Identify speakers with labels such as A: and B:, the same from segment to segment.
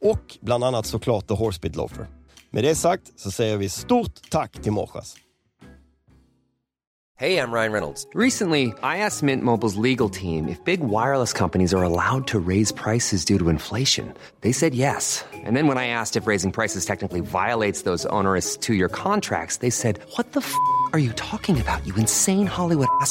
A: Och bland annat såklart The Horsebit Loafer. Med det sagt så säger vi stort tack till Morsas.
B: Hej, jag Ryan Reynolds. Recently, I asked Mint Mobile's legal team if big wireless companies are allowed to raise prices due to inflation. They said yes. And then when I asked if raising prices technically violates those onerous two year contracts, they said, What the f are you talking about, you insane Hollywood ass?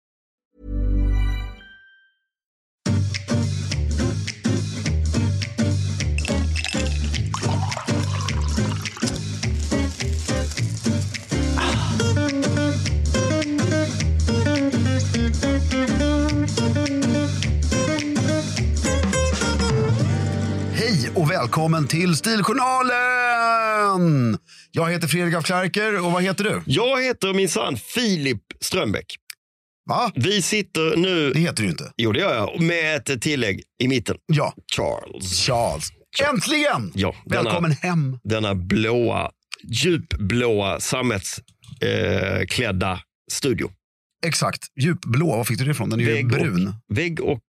C: välkommen till Stiljournalen! Jag heter Fredrik af Klerker och vad heter du?
A: Jag heter minsann Filip Strömbäck.
C: Va?
A: Vi sitter nu,
C: Det heter du ju inte.
A: jo det gör jag, med ett tillägg i mitten.
C: Ja,
A: Charles.
C: Charles. Äntligen!
A: Ja, denna-
C: Välkommen hem.
A: denna blåa, djupblåa sammetsklädda eh, studio.
C: Exakt. Djupblå, var fick du det ifrån? Den är ju
A: Vägg
C: brun.
A: Och, vägg och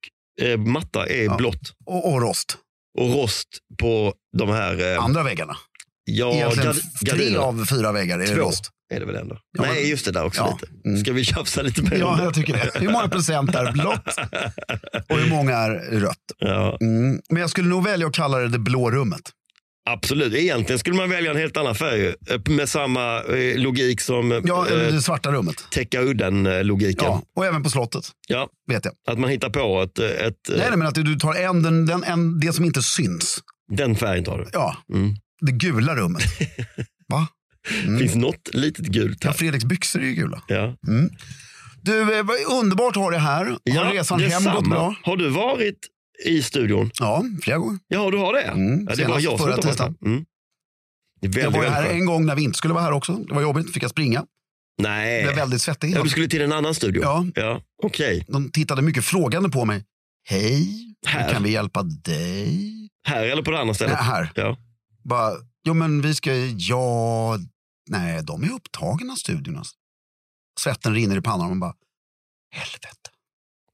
A: eh, matta är
C: Ja.
A: blått
C: Och, och rost.
A: Och rost på de här... Eh,
C: Andra väggarna.
A: ja,
C: Egentligen tre av fyra väggar är det
A: Två
C: rost.
A: är det väl ändå?
C: Ja,
A: Nej, just det där också
C: Ja,
A: lite.
C: mm.
A: Ska vi tjafsa lite mer
C: Ja,
A: det?
C: jag tycker det. Hur många procent är blått och hur många är rött?
A: Ja,
C: Mm. Men jag skulle nog välja att kalla det det blå rummet.
A: Absolut. Egentligen skulle man välja en helt annan färg eh, med samma eh, logik som
C: Ja,
A: eh,
C: det svarta rummet.
A: täcka udden-logiken.
C: Ja, och även på slottet,
A: Ja,
C: vet jag.
A: att man hittar på ett, ett,
C: Nej, nej, men att du tar en, den, den, en, det som inte syns.
A: den färgen tar du.
C: Ja,
A: Mm.
C: det gula rummet. Va?
A: finns något litet gult
C: Ja,
A: här.
C: Fredriks byxor är ju gula.
A: Ja.
C: Du, eh, vad underbart att ha dig här. Har resan hem gått bra?
A: Har du varit i studion?
C: Ja, flera gånger.
A: Ja, du har det?
C: Mm,
A: ja, det var jag som
C: förra tisdagen.
A: Mm. Det är
C: Jag
A: väldigt,
C: var
A: väldigt
C: här en gång när vi inte skulle vara här också. Det var jobbigt, fick jag springa.
A: Nej.
C: Blev väldigt svettig.
A: Ja, du skulle till en annan studio?
C: Ja.
A: ja. Okej.
C: De tittade mycket frågande på mig. Hej,
A: Här?
C: kan vi hjälpa dig?
A: Här eller på det andra stället?
C: Nej, här.
A: Ja.
C: Bara, jo men vi ska, ja, nej, de är upptagna studiorna. Svetten rinner i pannan och man bara, helvete.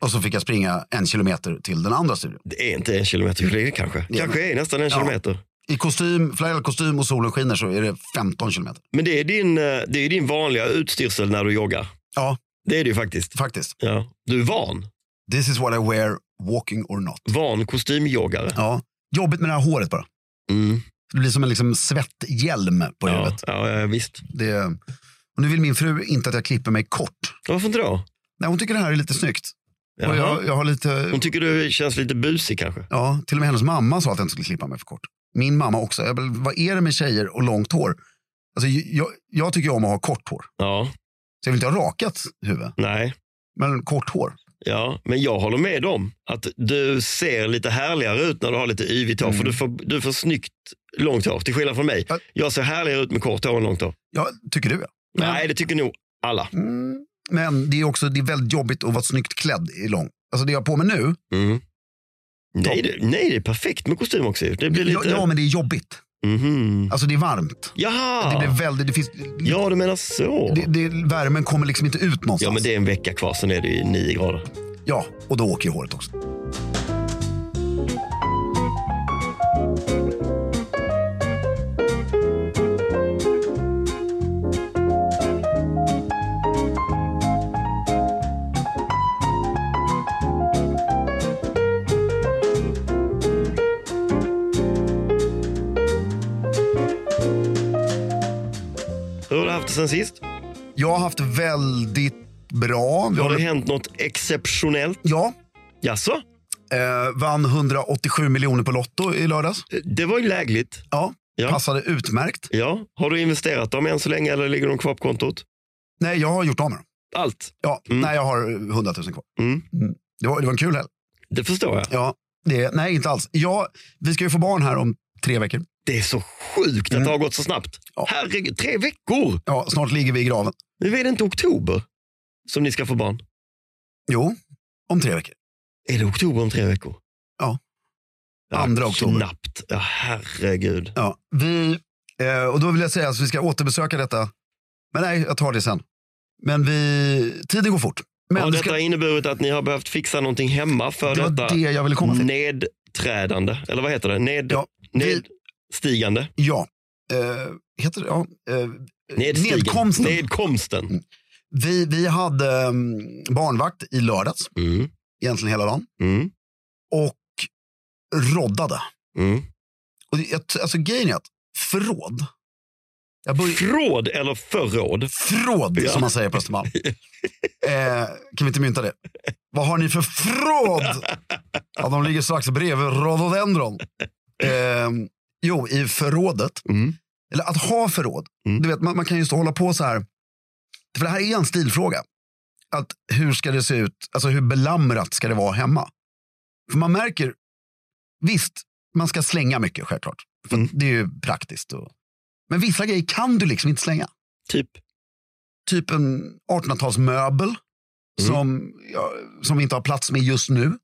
C: Och så fick jag springa en kilometer till den andra studion.
A: Det är inte en kilometer flyg kanske.
C: Ja,
A: Kanske är nästan en
C: Ja.
A: kilometer.
C: I kostym, flärrad kostym och solen skiner så är det 15 kilometer.
A: Men det är din, eh, det är din vanliga utstyrsel när du joggar.
C: Ja,
A: Det är det ju faktiskt.
C: faktiskt.
A: Ja. Du är van.
C: This is what I wear walking or not.
A: Van kostymjoggare.
C: Ja. Jobbigt med det här håret bara.
A: Mm.
C: Det blir som en liksom svetthjälm på
A: Ja,
C: huvudet.
A: ja, ja, visst.
C: Det, och nu vill min fru inte att jag klipper mig kort.
A: Varför inte då?
C: Nej, hon tycker det här är lite snyggt. Och jag, jag har lite,
A: Hon tycker du känns lite busig kanske?
C: ja, till och med hennes mamma sa att jag inte skulle klippa mig för kort. Min mamma också. Jag, bara, vad är det med tjejer och långt hår? Alltså, jag, jag tycker om att ha kort hår.
A: Ja,
C: Så jag vill inte ha rakat huvud,
A: nej.
C: men kort hår.
A: Ja, men jag håller med om att du ser lite härligare ut när du har lite yvigt hår. För du får, du får snyggt långt hår, till skillnad från mig.
C: Ja.
A: Jag ser härligare ut med kort hår än långt hår.
C: Ja, tycker du ja.
A: Nej, det tycker nog alla.
C: mm, men det är också det är väldigt jobbigt att vara snyggt klädd i lång. Alltså det jag har på mig nu,
A: Mm. Nej, det, nej, det är perfekt med kostym också. Det blir
C: ja,
A: lite...
C: ja men det är jobbigt.
A: Mhm.
C: Alltså det är varmt.
A: Jaha!
C: Det blir väldigt, det finns,
A: Ja, du menar så.
C: det, det, värmen kommer liksom inte ut någonstans.
A: Ja, men det är en vecka kvar, sen är det ju nio grader.
C: Ja, och då åker ju håret också.
A: Sen sist?
C: Jag har haft väldigt bra. Vi
A: Har det hänt något exceptionellt?
C: ja,
A: Jaså?
C: eh, vann 187 miljoner på Lotto i lördags.
A: Det var ju lägligt.
C: Ja,
A: Ja.
C: passade utmärkt.
A: Ja. Har du investerat dem än så länge eller ligger de kvar på kontot?
C: Nej, jag har gjort av med dem.
A: Allt?
C: Ja,
A: Mm.
C: nej, jag har 100 000 kvar.
A: Mm.
C: Det, var, det var en kul helg.
A: Det förstår jag.
C: Ja, det, nej, inte alls. Ja, vi ska ju få barn här om tre veckor.
A: Det är så sjukt att det har gått så snabbt.
C: Mm. Ja.
A: Herregud, tre veckor!
C: Ja, snart ligger vi i graven.
A: Nu är det inte oktober som ni ska få barn.
C: Jo, om tre veckor.
A: Är det oktober om tre veckor?
C: Ja.
A: Ja,
C: Andra oktober.
A: Knappt. Ja, herregud.
C: Ja, vi, eh, och då vill jag säga att vi ska återbesöka detta. Men nej, jag tar det sen. Men vi, tiden går fort. Men
A: har detta
C: ska,
A: inneburit att ni har behövt fixa någonting hemma för
C: det
A: detta
C: det jag ville komma till.
A: nedträdande? Eller vad heter det? Ned,
C: Ja, vi-
A: nedstigande?
C: Ja, eh, heter det? Ja, eh, nedkomsten.
A: Nedkomsten.
C: Vi, vi hade um, barnvakt i lördags,
A: Mm.
C: egentligen hela dagen,
A: Mm.
C: och roddade.
A: Mm.
C: Och det, alltså grejen är att förråd, jag börj-
A: Fråd eller förråd?
C: förråd
A: Ja.
C: som man säger på Östermalm. eh, kan vi inte mynta det? Vad har ni för förråd? Ja, de ligger strax bredvid rhododendron. Eh, jo, i förrådet,
A: Mm.
C: eller att ha förråd.
A: Mm.
C: Du vet, man, man kan ju stå och hålla på så här. För det här är en stilfråga. Att hur ska det se ut, alltså hur belamrat ska det vara hemma? För man märker, visst, man ska slänga mycket självklart. För
A: Mm.
C: det är ju praktiskt. Och, men vissa grejer kan du liksom inte slänga.
A: Typ.
C: Typ en 1800-talsmöbel som, ja, som vi inte har plats med just nu.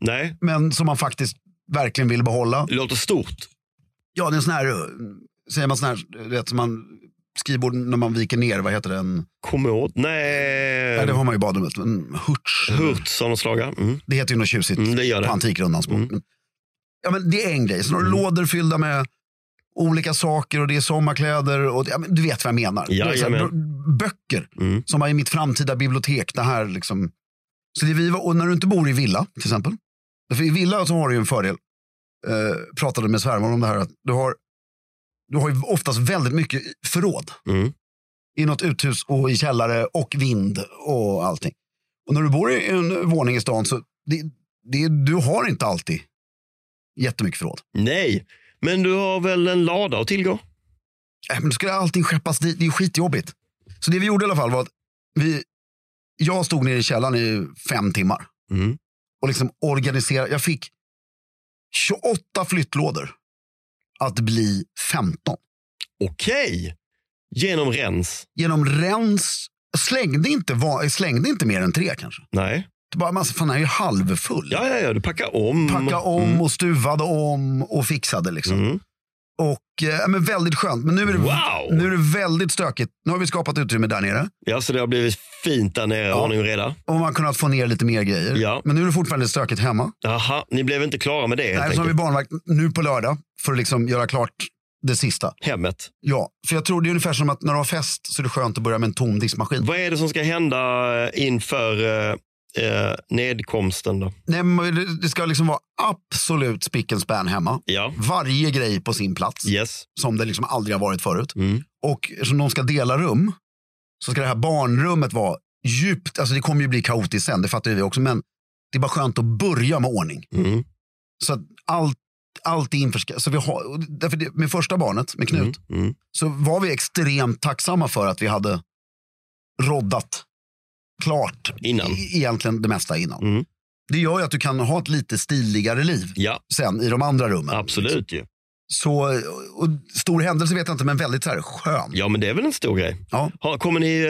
A: Nej,
C: Men som man faktiskt verkligen vill behålla.
A: det låter stort.
C: Ja, det är en sån här, eh, säger man sån här, vet, som man, skrivbord när man viker ner, vad heter det? En,
A: Kommod? Nej.
C: Nej, det har man ju i badrummet. En hurts.
A: Hurts av något slag. Mm.
C: Det heter ju något tjusigt
A: Mm, det gör det.
C: på Antikrundans språk.
A: Mm.
C: Ja, men det är en grej. Så några lådor fyllda med olika saker och det är sommarkläder. Och ja, du vet vad jag menar.
A: Ja,
C: så här, böcker
A: Mm.
C: som var i mitt framtida bibliotek. Det här liksom. Så det vi var, och när du inte bor i villa till exempel. För i villa så har du ju en fördel. Eh, pratade med svärmor om det här. Att du, har, du har ju oftast väldigt mycket förråd.
A: Mm.
C: I något uthus och i källare och vind och allting. Och när du bor i en våning i stan så det, det, du har inte alltid jättemycket förråd.
A: Nej, men du har väl en lada att tillgå?
C: Äh, men då ska allting skeppas dit. Det är skitjobbigt. Så det vi gjorde i alla fall var att vi, jag stod nere i källaren i fem timmar
A: Mm.
C: och liksom organiserade. Jag fick 28 flyttlådor att bli 15.
A: Okej. Genom rens?
C: Genom rens, jag slängde inte, jag slängde inte mer än tre kanske.
A: Nej.
C: Det bara, massa, fan, den är ju halvfull.
A: Ja, ja, ja, du packar om.
C: Packa om och stuvade om och fixade liksom.
A: Mm.
C: Och eh, men väldigt skönt. Men nu är, det,
A: Wow!
C: nu är det väldigt stökigt. Nu har vi skapat utrymme där nere.
A: Ja, så det har blivit fint där nere, ordning och reda.
C: Och man har kunnat få ner lite mer grejer.
A: Ja.
C: Men nu är det fortfarande stökigt hemma.
A: Jaha, ni blev inte klara med det
C: Nej, så har vi barnvakt nu på lördag för att liksom göra klart det sista.
A: Hemmet.
C: Ja, för jag tror det är ungefär som att när du har fest så är det skönt att börja med en tom diskmaskin.
A: Vad är det som ska hända eh, inför eh, nedkomsten då?
C: Nej, men det- ska liksom vara absolut spick and span hemma.
A: Ja,
C: Varje grej på sin plats.
A: yes.
C: Som det liksom aldrig har varit förut.
A: Mm.
C: Och eftersom de ska dela rum så ska det här barnrummet vara djupt, alltså det kommer ju bli kaotiskt sen, det fattar vi också, men det är bara skönt att börja med ordning.
A: Mm.
C: Så att allt, allt är införskaffat. Så vi har, och därför det, med första barnet, med Knut,
A: Mm. Mm.
C: så var vi extremt tacksamma för att vi hade roddat klart
A: Innan.
C: E- egentligen det mesta innan.
A: Mm.
C: Det gör ju att du kan ha ett lite stiligare liv
A: Ja,
C: sen i de andra rummen.
A: absolut ju.
C: Så, och stor händelse vet jag inte, men väldigt så här skön.
A: Ja, men det är väl en stor grej.
C: Ja.
A: Har, kommer ni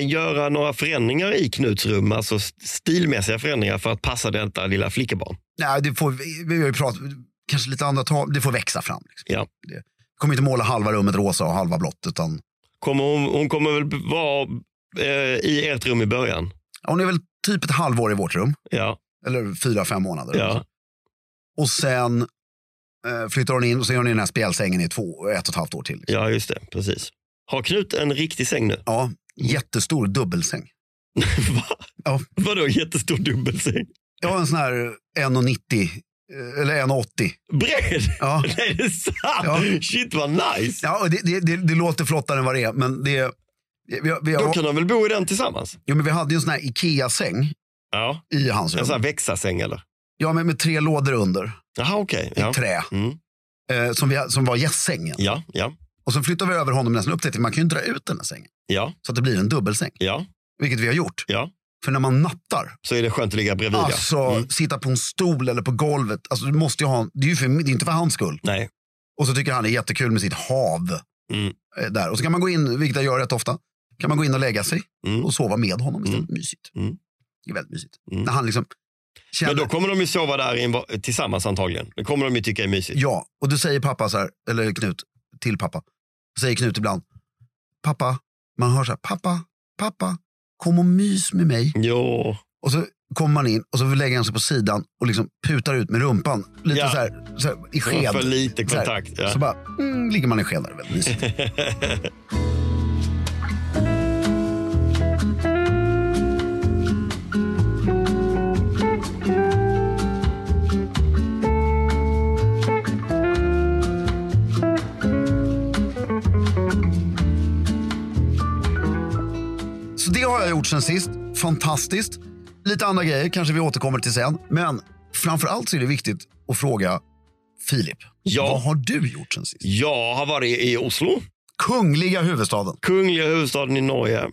A: eh, göra några förändringar i Knuts rum, alltså st- stilmässiga förändringar för att passa detta lilla flickebarn?
C: Nej, det får, vi, har ju pratat, kanske lite andra tal, det får växa fram. Liksom.
A: Ja.
C: Det, kommer inte måla halva rummet rosa och halva blått, utan
A: Kommer hon, hon kommer väl vara eh, i ert rum i början?
C: ja, hon är väl typ ett halvår i vårt rum,
A: Ja,
C: eller fyra, fem månader.
A: ja.
C: Och sen eh, flyttar hon in och så är hon i den här spjälsängen i två, ett och ett halvt år till. Liksom.
A: ja, just det. Precis. Har Knut en riktig säng nu?
C: Ja, jättestor dubbelsäng.
A: Va?
C: Ja.
A: Vadå jättestor dubbelsäng?
C: Jag har en sån här 1,90 eh, eller 1,80.
A: Bred?
C: Ja.
A: Nej, det är sant?
C: Ja.
A: Shit vad nice.
C: Ja, det, det, det, det låter flottare än vad det är, men det vi, har- vi,
A: Då kan de väl bo i den tillsammans?
C: jo, men vi hade ju en sån här Ikea-säng
A: Ja,
C: i hans
A: en sån här
C: rum.
A: växa-säng eller?
C: Ja, med, med tre lådor under
A: Jaha, okej.
C: i
A: Ja.
C: trä.
A: Mm.
C: Eh, som, vi, som var gästsängen.
A: ja, ja,
C: Och så flyttade vi över honom nästan upp till man kan ju dra ut den här sängen.
A: ja,
C: Så att det blir en dubbelsäng.
A: ja,
C: Vilket vi har gjort.
A: ja.
C: För när man nattar,
A: Så är det skönt att ligga bredvid.
C: alltså
A: Mm.
C: sitta på en stol eller på golvet. Alltså, du måste ha, det är ju för, det är inte för hans skull.
A: Nej.
C: Och så tycker han det är jättekul med sitt hav.
A: Mm.
C: eh, Där. Och så kan man gå in, vilket jag gör rätt ofta, kan man gå in och lägga sig
A: Mm.
C: och sova med honom istället. Mysigt.
A: Mm.
C: Det är väldigt mysigt.
A: Mm.
C: När han liksom känner,
A: Men då kommer de ju sova där i en, va- tillsammans antagligen. Det kommer de ju tycka är mysigt.
C: Ja, och då säger pappa så här, eller Knut, till pappa. Säger Knut ibland, pappa, man hör så här, pappa, pappa, kom och mys med mig.
A: Jo.
C: Och så kommer man in och så lägger han sig på sidan och liksom putar ut med rumpan. Lite
A: Ja.
C: så, här, så här i sked.
A: För lite
C: Så här.
A: kontakt. Ja.
C: Så bara mm, ligger man i sked där. Väldigt mysigt. det har jag gjort sen sist. Fantastiskt. Lite andra grejer kanske vi återkommer till sen. Men framför allt så är det viktigt att fråga Filip.
A: Ja.
C: Vad har du gjort sen sist?
A: Jag har varit i Oslo,
C: Kungliga huvudstaden.
A: kungliga huvudstaden i Norge,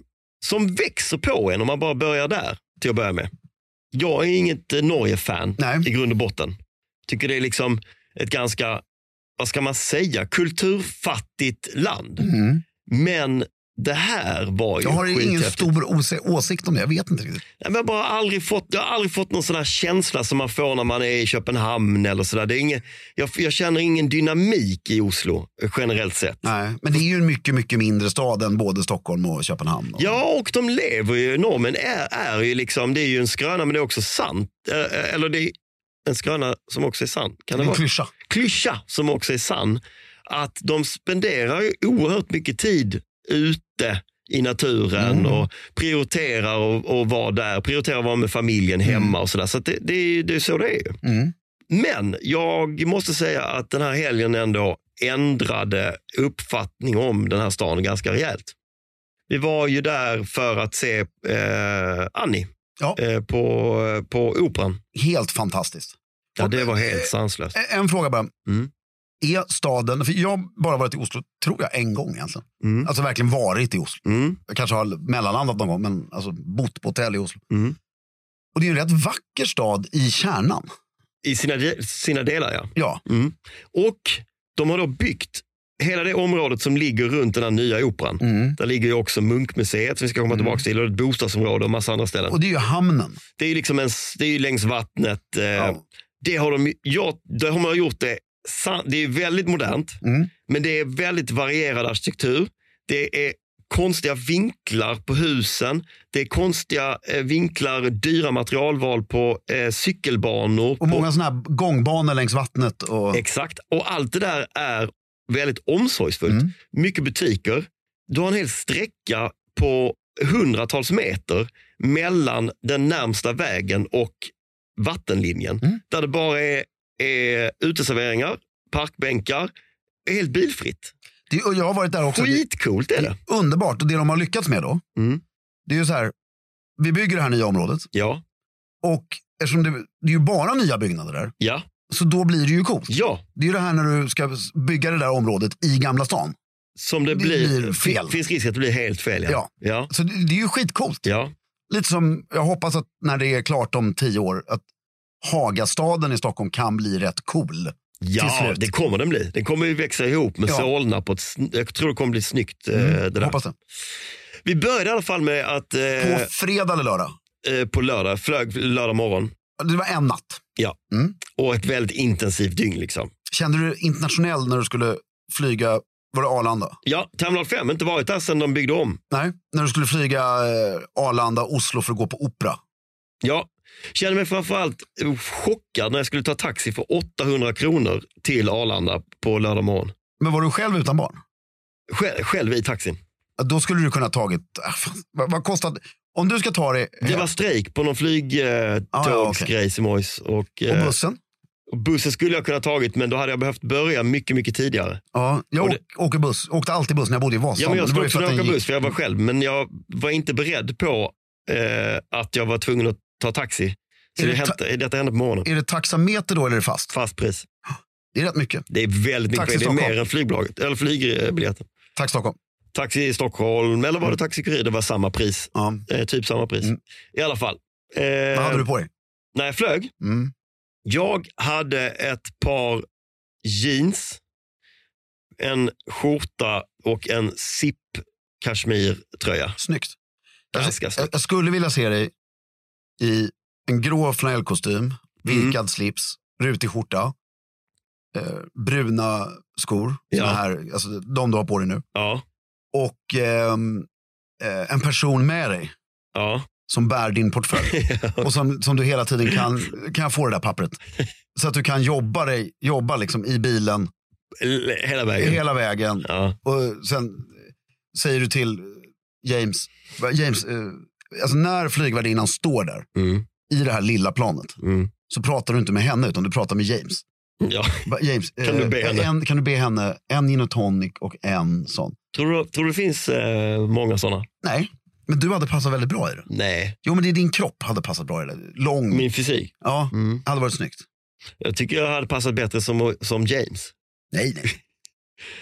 A: som växer på en om man bara börjar där till att börja med. Jag är inget eh, Norge-fan i grund och botten. Tycker det är liksom ett ganska, vad ska man säga, kulturfattigt land.
C: Mm.
A: Men det här var ju
C: Jag har ingen stor åsikt om det. Jag vet inte riktigt.
A: Nej, men Jag, har bara aldrig fått, jag har aldrig fått någon sån där känsla som man får när man är i Köpenhamn. eller så där. Det är ingen, jag, jag känner ingen dynamik i Oslo generellt sett.
C: Nej, men det är ju en mycket, mycket mindre stad än både Stockholm och Köpenhamn. Och...
A: Ja, och de lever ju, normen är, är ju liksom, det är ju en skröna men det är också sant. Eller det är en skröna som också är sann. Kan det
C: en
A: vara?
C: klyscha.
A: klyscha som också är sann. Att de spenderar ju oerhört mycket tid ute i naturen
C: Mm.
A: och prioriterar och, och vara där. Prioriterar att vara med familjen hemma och sådär. Så det, det, det är så det är.
C: Mm.
A: Men jag måste säga att den här helgen ändå ändrade uppfattning om den här stan ganska rejält. Vi var ju där för att se eh, Annie
C: Ja.
A: eh, på, på Operan.
C: Helt fantastiskt.
A: Ja, det var helt sanslöst.
C: En- En fråga bara.
A: Mm.
C: Är staden, för jag har bara varit i Oslo, tror jag, en gång egentligen.
A: Mm.
C: Alltså verkligen varit i Oslo.
A: Mm.
C: Jag kanske har mellanlandat någon gång, men alltså bott på hotell i Oslo.
A: Mm.
C: Och det är en rätt vacker stad i kärnan.
A: I sina, de- sina delar, ja.
C: Ja,
A: Mm. Och de har då byggt hela det området som ligger runt den här nya operan.
C: mm.
A: Där ligger ju också Munkmuseet som vi ska komma tillbaka till och ett bostadsområde och massa andra ställen.
C: och det är ju hamnen.
A: Det är ju liksom en, det är ju längs vattnet. Eh,
C: Ja.
A: det, har de, ja, det har man gjort det det är väldigt modernt,
C: Mm.
A: men det är väldigt varierad arkitektur. Det är konstiga vinklar på husen. Det är konstiga eh, vinklar, dyra materialval på eh, cykelbanor.
C: Och
A: på,
C: många sådana här gångbanor längs vattnet. Och,
A: Exakt. Och allt det där är väldigt omsorgsfullt.
C: Mm.
A: Mycket butiker. Du har en hel sträcka på hundratals meter mellan den närmsta vägen och vattenlinjen.
C: Mm.
A: Där det bara är, är uteserveringar, parkbänkar, helt bilfritt.
C: det, och jag har varit där också. Det
A: Skitcoolt är det.
C: är underbart. Och det de har lyckats med då,
A: Mm.
C: det är ju så här. Vi bygger det här nya området
A: Ja,
C: och eftersom det, det är ju bara nya byggnader där,
A: ja,
C: så då blir det ju coolt.
A: ja.
C: Det är ju det här när du ska bygga det där området i Gamla stan.
A: Som det,
C: Det
A: blir,
C: blir fel.
A: finns risk att det blir helt fel. Ja.
C: Ja.
A: Ja.
C: Så det, det är ju skitcoolt.
A: ja.
C: Lite som, jag hoppas att när det är klart om tio år, att Hagastaden i Stockholm kan bli rätt cool.
A: Ja, det kommer den bli. Den kommer ju växa ihop med
C: Ja.
A: Solna. På ett, jag tror det kommer bli snyggt. eh,
C: Mm,
A: det där.
C: hoppas det.
A: Vi började i alla fall med att
C: På
A: eh,
C: fredag eller lördag.
A: eh, på lördag, flög lördag morgon.
C: Det var en natt.
A: Ja.
C: Mm.
A: Och ett väldigt intensivt dygn. Liksom.
C: Kände du internationell när du skulle flyga, var det Arlanda?
A: Ja, Terminal 5 inte varit där sedan de byggde om.
C: Nej, när du skulle flyga eh, Arlanda, Oslo för att gå på opera.
A: Ja, kände mig framförallt eh, chockad när jag skulle ta taxi för 800 kronor till Arlanda på lördag morgon.
C: Men var du själv utan barn?
A: Själv, själv i taxin.
C: Ja, Då skulle du kunna tagit, ah, vad, vad kostar Om du ska ta det,
A: Det var strejk på någon flygtågsgrej
C: Ah, ja, okej.
A: i morse. Och, eh,
C: bussen?
A: och bussen skulle jag kunna tagit men då hade jag behövt börja mycket, mycket tidigare.
C: Ja, jag
A: och
C: åk, åker buss, åkte alltid buss när jag bodde i Vasastan.
A: Ja, men jag
C: Det
A: skulle också kunna åka
C: gick-
A: buss för jag var själv men jag var inte beredd på eh, att jag var tvungen att ta taxi. Så
C: Är
A: det
C: det
A: hände, detta hände på morgonen.
C: Är det taxameter då eller är det fast?
A: Fast pris.
C: Det är rätt mycket.
A: Det är väldigt mycket
C: Taxi.
A: Det är mer än flygbolaget, eller flygbiljetten.
C: Tack Stockholm.
A: Taxi i Stockholm eller var det Taxi Kurir? Det var samma pris.
C: Ja.
A: Eh, typ samma pris.
C: Mm.
A: I alla fall. Eh,
C: Vad hade du på dig?
A: När jag flög,
C: Mm.
A: jag hade ett par jeans, en skjorta och en zip kashmirtröja.
C: Snyggt.
A: Ganska
C: jag, jag skulle vilja se dig i en grå flanellkostym, virkad
A: Mm.
C: slips, rutig skjorta, eh, bruna skor,
A: Ja.
C: här, alltså, de du har på dig nu.
A: Ja,
C: Och ehm, eh, en person med dig
A: ja.
C: som bär din portfölj. och som, som du hela tiden kan, kan jag få det där pappret? Så att du kan jobba, dig, jobba liksom i bilen
A: L- Hela vägen.
C: hela vägen.
A: Ja.
C: Och sen säger du till James, James eh, alltså när flygvärdinnan står där
A: Mm.
C: i det här lilla planet
A: Mm.
C: så pratar du inte med henne utan du pratar med James.
A: Ja.
C: Va, James
A: Kan du be henne?
C: En, kan du be henne en gin och tonic och en sån?
A: Tror, du, tror du det finns eh, många sådana?
C: Nej, men du hade passat väldigt bra i det.
A: Nej,
C: Jo, men det är din kropp hade passat bra i det. Lång.
A: min fysik.
C: Ja,
A: Mm.
C: hade varit snyggt.
A: Jag tycker jag hade passat bättre som, som James.
C: Nej, nej.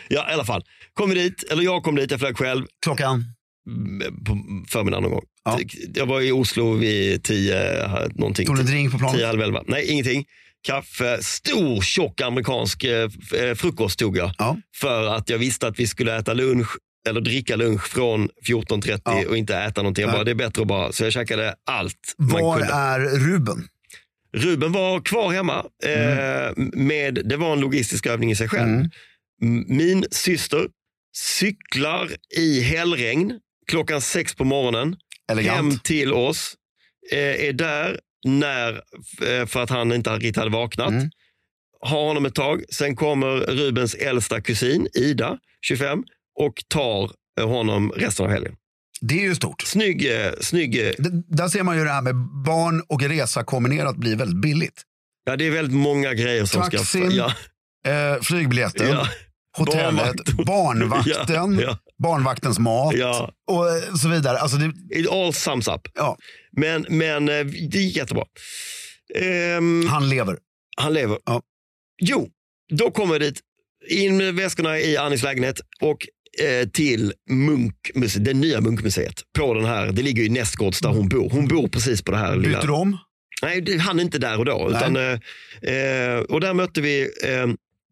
A: Ja, i alla fall. Kom vi dit, eller jag kom dit, jag flög själv
C: Klockan?
A: Mm, på förmiddagen någon gång.
C: Ja.
A: Jag var i Oslo vid tio, eh, någonting.
C: Tog du en drink på
A: Tio,
C: planet?
A: halv elva. Nej, ingenting. Kaffe, stor tjock amerikansk eh, eh, frukost tog jag.
C: Ja.
A: För att jag visste att vi skulle äta lunch eller dricka lunch från 14.30
C: Ja.
A: och inte äta någonting. Jag bara, det är bättre att bara, så jag käkade allt
C: Var är Ruben?
A: Ruben var kvar hemma. Eh, med, det var en logistisk övning i sig själv.
C: Mm.
A: Min syster cyklar i hällregn klockan sex på morgonen
C: Elegant.
A: hem till oss. Eh, är där när, eh, för att han inte riktigt hade vaknat.
C: Mm.
A: Har honom ett tag. Sen kommer Rubens äldsta kusin Ida, 25, och tar eh, honom resten av helgen.
C: Det är ju stort.
A: Snygg, snygg.
C: D- där ser man ju det här med barn och resa kombinerat blir väldigt billigt.
A: Ja, det är väldigt många grejer som
C: Taxin,
A: ska... Ja,
C: Eh, flygbiljetten,
A: ja,
C: hotellet,
A: barnvakt.
C: barnvakten,
A: ja,
C: barnvaktens mat
A: ja.
C: och eh, så vidare. Alltså det,
A: It all sums up.
C: ja,
A: Men, men eh, det gick jättebra. Ehm,
C: han lever.
A: han lever.
C: Ja.
A: Jo, då kommer jag dit. In med väskorna i Annis lägenhet och eh, till Munkmuseet, det nya Munkmuseet. På den här, det ligger i Nästgårds där hon bor. Hon bor precis på det här lilla...
C: Byter du om?
A: Nej, han är inte där och då. Utan, eh, eh, och där mötte vi eh,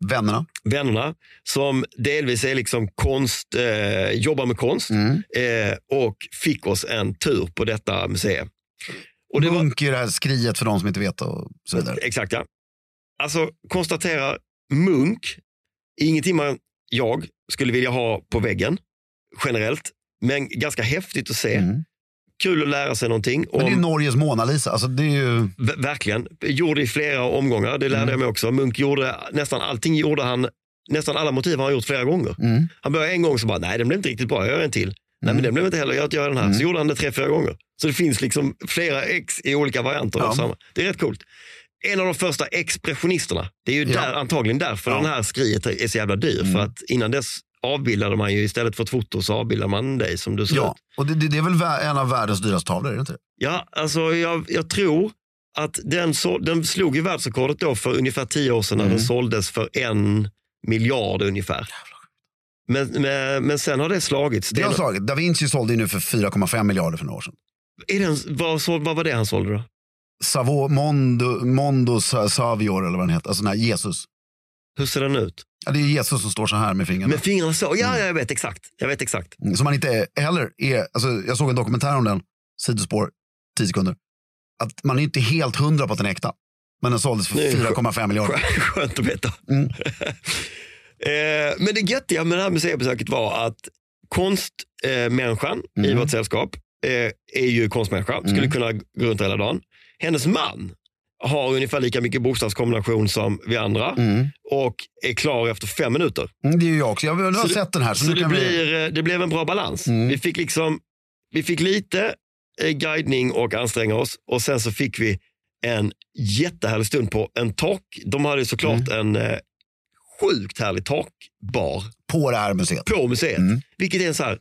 C: Vännerna?
A: vännerna som delvis är liksom konst, eh, jobbar med konst
C: Mm.
A: eh, och fick oss en tur på detta museum. Och det var,
C: Munk är det här skriet för de som inte vet och så vidare.
A: Exakt ja. Alltså konstatera Munk, ingenting man, jag skulle vilja ha på väggen generellt, men ganska häftigt att se.
C: Mm.
A: Kul att lära sig någonting.
C: Men det är
A: om-
C: Norges Mona Lisa. Alltså, det är ju...
A: Verkligen. Gjorde i flera omgångar, det lärde
C: Mm.
A: jag mig också. Munk gjorde nästan allting, gjorde han, nästan alla motiv har han gjort flera gånger.
C: Mm.
A: Han började en gång så bara, nej den blev inte riktigt bra, jag gör en till. Nej men den blev inte heller, jag gör den här. Så gjorde han det tre, fyra gånger. Så det finns liksom flera ex i olika varianter.
C: Ja.
A: samma. Det är rätt coolt. En av de första expressionisterna, det är ju
C: Ja.
A: där, antagligen därför
C: Ja.
A: den här skriet är så jävla dyr. För att innan dess avbildade man ju, istället för ett foto så avbildade man dig som du ser
C: Ja,
A: ut.
C: och det, det, det är väl vä- en av världens dyraste tavlor, är det inte?
A: Ja, alltså jag, jag tror att den, så, den slog ju världsrekordet då för ungefär tio år sedan när
C: Mm.
A: den såldes för en miljard ungefär. Men, men, men sen har det slagits.
C: Det har slagit. Da Vinci sålde ju nu för 4,5 miljarder för några år sedan.
A: är den, vad, så, vad var det han sålde då?
C: Savo, Mondo, Mondo Sa- Savior eller vad den heter. Alltså den här Jesus.
A: Hur ser den ut?
C: Ja, det är Jesus som står så här med fingrarna.
A: Med fingrarna så? Ja, ja, jag vet exakt. Jag vet exakt.
C: Mm, Som man inte heller är, alltså jag såg en dokumentär om den, sidospår, 10 sekunder. Att man är inte helt hundra på att den är äkta. Men den såldes för
A: Nej,
C: 4,5 miljarder.
A: Skönt att veta.
C: Mm.
A: eh, men det göttiga med det här museibesöket var att konstmänniskan eh, i
C: Mm.
A: vårt sällskap eh, är ju konstmänniska, skulle
C: Mm.
A: kunna gå runt hela dagen. Hennes man har ungefär lika mycket bokstavskombination som vi andra
C: Mm.
A: och är klar efter fem minuter.
C: Mm, det är ju jag också. Jag har
A: Så
C: sett den här. Så,
A: Så det,
C: kan vi...
A: blir, eh, det blev en bra balans.
C: Mm.
A: Vi fick liksom vi fick lite eh, guidning och anstränga oss och sen så fick vi en jättehärlig stund på en tak. De hade såklart
C: Mm.
A: en eh, sjukt härlig takbar
C: På det här museet.
A: på museet.
C: Mm.
A: Vilket är en så här,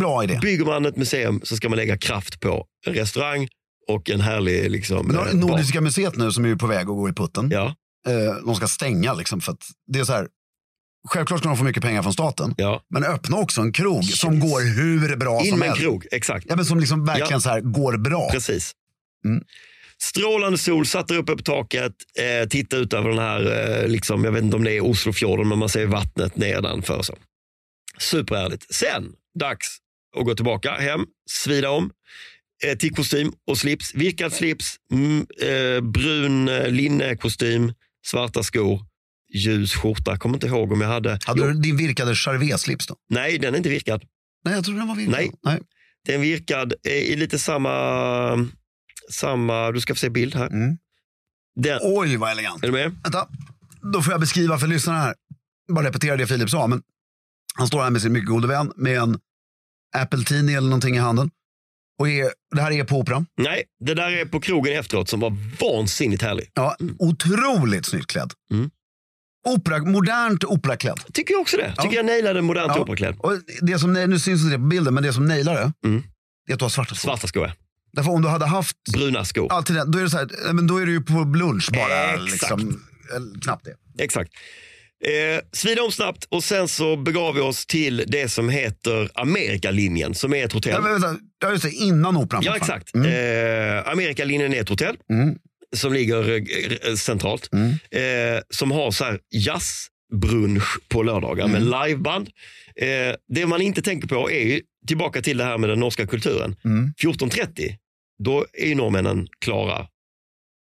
C: Bra idé.
A: bygger man ett museum så ska man lägga kraft på en restaurang och en härlig liksom,
C: Men
A: eh.
C: Nordiska museet nu som är på väg att gå i putten.
A: Ja,
C: Eh, de ska stänga liksom för att det är så här. Självklart ska de få mycket pengar från staten.
A: ja.
C: Men öppna också en krog som går hur bra
A: In
C: som helst.
A: krog, exakt.
C: Ja, men som liksom verkligen
A: Ja.
C: så här går bra.
A: Precis.
C: Mm.
A: Strålande sol, satte uppe på taket, eh, titta ut över den här, eh, liksom, jag vet inte om det är Oslofjorden, men man ser vattnet nedanför. Så. Superhärligt. Sen, dags att gå tillbaka hem, svida om, eh, till kostym och slips. Virkad slips, mm, eh, brun eh, linnekostym, svarta skor, ljus skjorta. Kommer inte ihåg om jag hade.
C: Hade du din virkade charvet-slips då?
A: Nej, den är inte virkad.
C: Nej, jag trodde den var virkad.
A: Nej.
C: Nej.
A: Den virkad eh, i lite samma, samma, du ska få se bild här.
C: Mm.
A: Den,
C: Oj, vad elegant.
A: är du med?
C: Vänta, då får jag beskriva för lyssnarna här. Bara repetera det Filip sa. Men han står här med sin mycket gode vän med en Apple Tini eller någonting i handen. Och är, det här är på Operan.
A: Nej, det där är på krogen efteråt som var vansinnigt härlig.
C: Ja, otroligt snyggt klädd.
A: Mm.
C: Opera, modernt operaklädd.
A: Tycker jag också det. Tycker
C: Ja.
A: jag nailade modernt
C: Ja.
A: operaklädd.
C: Och det som, nu syns inte det på bilden, men det som nailar det,
A: Mm.
C: det är att du har svarta skor.
A: Svarta skor, ja.
C: Därför om du hade haft
A: bruna skor.
C: alltid då är det så här, men då är det ju på lunch bara.
A: Exakt.
C: Liksom, knappt det.
A: Exakt. Eh, svida om snabbt och sen så begav vi oss till det som heter Amerikalinjen som är ett hotell.
C: Ja, vänta, ja, just det, innan operan.
A: Ja, exakt.
C: Mm.
A: Eh, Amerikalinjen är ett hotell
C: Mm.
A: som ligger eh, centralt.
C: Mm.
A: Eh, som har så här jazzbrunch på lördagar
C: Mm.
A: med liveband. Eh, det man inte tänker på är ju tillbaka till det här med den norska kulturen.
C: Mm.
A: 14.30, då är ju norrmännen klara.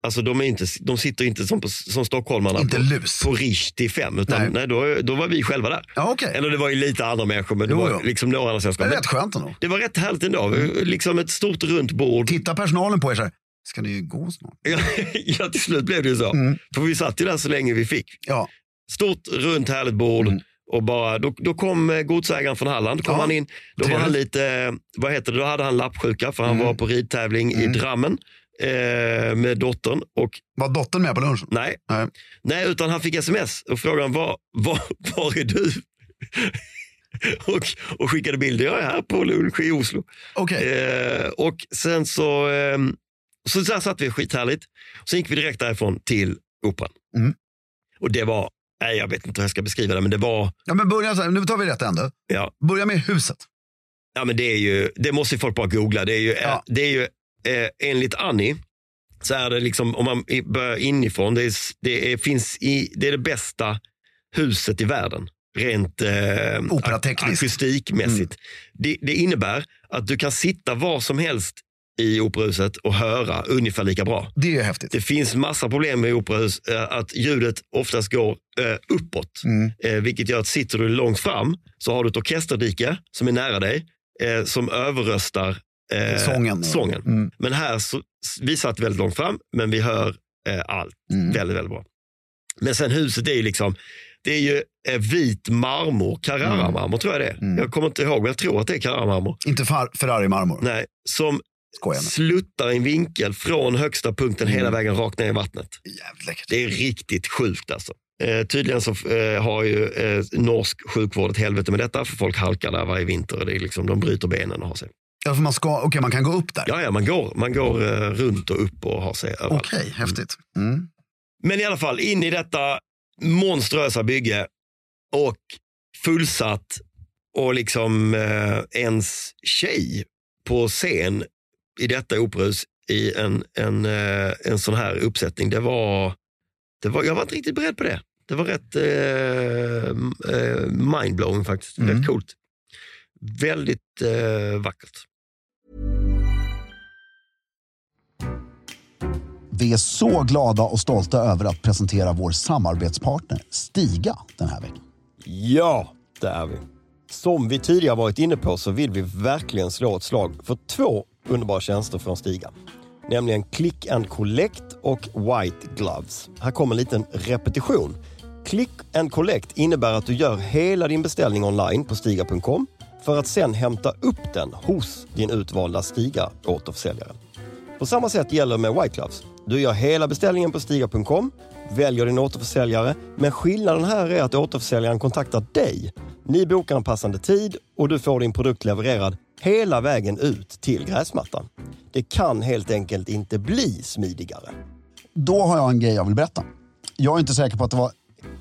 A: Alltså de, är inte, de sitter inte som, på, som stockholmarna
C: Inte
A: på,
C: lus.
A: på Rish till fem, utan
C: Nej.
A: nej. då, då var vi själva där.
C: Ja, okej.
A: Eller det var ju lite andra människor, men det
C: Jo,
A: var
C: jo.
A: liksom några andra
C: Det
A: sällskap.
C: är
A: Men
C: rätt skönt ändå.
A: Det var rätt härligt ändå. Liksom ett stort runt bord.
C: Titta personalen på er så här, ska ni gå snart?
A: ja, till slut blev det ju så.
C: Mm.
A: För vi satt ju där så länge vi fick.
C: Ja,
A: Stort, runt, härligt bord.
C: Mm.
A: Och bara, då, då kom eh, godsägaren från Halland. Kom
C: Ja,
A: han in. Då var han lite, eh, vad heter det, då hade han lappsjuka för han
C: Mm.
A: var på ridtävling i
C: Mm.
A: Drammen eh, med dottern. Och
C: var dottern med på lunchen?
A: nej,
C: Nej.
A: nej, utan han fick sms och frågade var, var, var är du? och, och skickade bilder. Jag är här på lunch i Oslo.
C: Okej.
A: Eh, och sen så, eh, så där satt vi skithärligt. Sen gick vi direkt därifrån till Operan.
C: Mm.
A: Och det var, nej jag vet inte hur jag ska beskriva det, men det var,
C: Ja, men börja så här, nu tar vi rätt ände.
A: ja,
C: Börja med huset.
A: ja men det är ju, det måste ju folk bara googla. Det är ju,
C: Ja.
A: det är ju eh, enligt Annie, så är det liksom, om man börjar inifrån, det är, det är, finns i, det är det bästa huset i världen. Rent eh, akustikmässigt. Det, det innebär att du kan sitta var som helst i operahuset och höra ungefär lika bra.
C: Det är häftigt.
A: Det finns massa problem med operahus, eh, att ljudet oftast går eh, uppåt.
C: Mm.
A: Eh, vilket gör att sitter du långt fram så har du ett orkesterdike som är nära dig som överröstar eh,
C: Sången.
A: sången.
C: Mm.
A: Men här, så, vi satt väldigt långt fram, men vi hör eh, allt
C: Mm.
A: väldigt, väldigt bra. Men sen huset är ju liksom, det är ju eh, vit marmor, Carrara-marmor tror jag det är.
C: Mm.
A: Jag kommer inte ihåg, men jag tror att det är Carrara-marmor.
C: Inte Ferrari-marmor.
A: Nej, som sluttar i en vinkel från högsta punkten hela
C: Mm.
A: vägen rakt ner i vattnet.
C: Jävligt.
A: Det är riktigt sjukt alltså. Eh, tydligen så eh, har ju eh, norsk sjukvård ett helvete med detta, för folk halkar där varje vinter. Och det är liksom, de bryter benen och har sig.
C: Ja, för man, ska, okej, man kan gå upp där.
A: Ja, ja, man går, man går eh, runt och upp och har sig överallt.
C: Okej, häftigt. Mm.
A: Men i alla fall, in i detta monstruösa bygge och fullsatt och liksom eh, ens tjej på scen i detta operahus i en, en, eh, en sån här uppsättning. Det var, det var, jag var inte riktigt beredd på det. Det var rätt eh, eh, mindblowing faktiskt.
C: Mm.
A: Rätt coolt. Väldigt eh, vackert.
D: Vi är så glada och stolta över att presentera vår samarbetspartner Stiga den här veckan.
A: Ja, det är vi. Som vi tidigare varit inne på så vill vi verkligen slå ett slag för två underbara tjänster från Stiga. Nämligen Click and Collect och White Gloves. Här kommer en liten repetition. Click and Collect innebär att du gör hela din beställning online på stiga.com för att sen hämta upp den hos din utvalda Stiga återförsäljare. På samma sätt gäller med White Gloves. Du gör hela beställningen på Stiga.com, väljer din återförsäljare, men skillnaden här är att återförsäljaren kontaktar dig. Ni bokar en passande tid och du får din produkt levererad hela vägen ut till gräsmattan. Det kan helt enkelt inte bli smidigare.
D: Då har jag en grej jag vill berätta. Jag är inte säker på att det var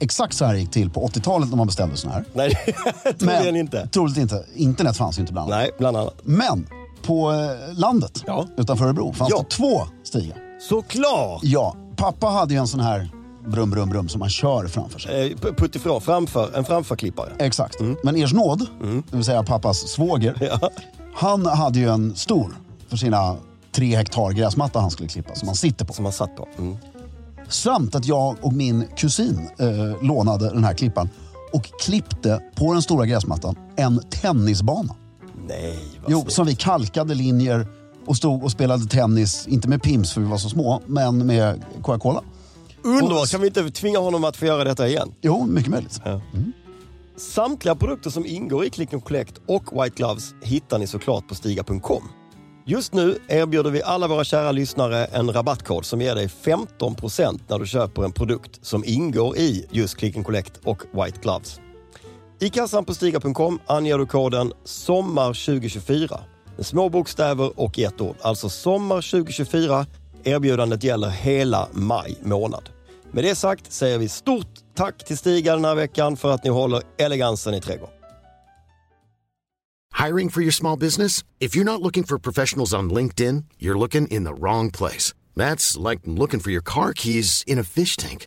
D: exakt så här det gick till på 80-talet när man beställde såna här.
A: Nej, troligen inte.
D: Troligt inte. Internet fanns ju inte bland annat.
A: Nej, bland annat.
D: Men på eh, landet
A: Ja.
D: utanför Örebro fanns
A: Ja.
D: det två stigar.
A: Såklart!
D: Ja, pappa hade ju en sån här brum, brum, brum som man kör framför sig.
A: Eh, p- Puttifrån, framför, en framförklippare.
D: Exakt. Men Ers nåd, det vill säga pappas svåger,
A: Ja.
D: han hade ju en stor för sina tre hektar gräsmatta han skulle klippa som han sitter på.
A: Som man satt på. Mm.
D: Samt att jag och min kusin eh, lånade den här klippan och klippte på den stora gräsmattan en tennisbana.
A: Nej, vad
D: Jo,
A: snyggt.
D: som vi kalkade linjer och stod och spelade tennis, inte med Pims för vi var så små, men med Coca-Cola.
A: Underbart! Kan vi inte tvinga honom att få göra detta igen?
D: Jo, mycket möjligt.
A: Samtliga produkter som ingår i Click and Collect och White Gloves hittar ni såklart på Stiga.com. Just nu erbjuder vi alla våra kära lyssnare en rabattkod som ger dig 15% när du köper en produkt som ingår i just Click and Collect och White Gloves. I kassan på Stiga.com anger du koden SOMMAR2024 med små bokstäver och i ett ord. Alltså SOMMAR2024. Erbjudandet gäller hela maj månad. Med det sagt säger vi stort tack till Stiga den här veckan för att ni håller elegansen i trädgården.
E: Hiring for your small business? If you're not looking for professionals on LinkedIn, you're looking in the wrong place. That's like looking for your car keys in a fish tank.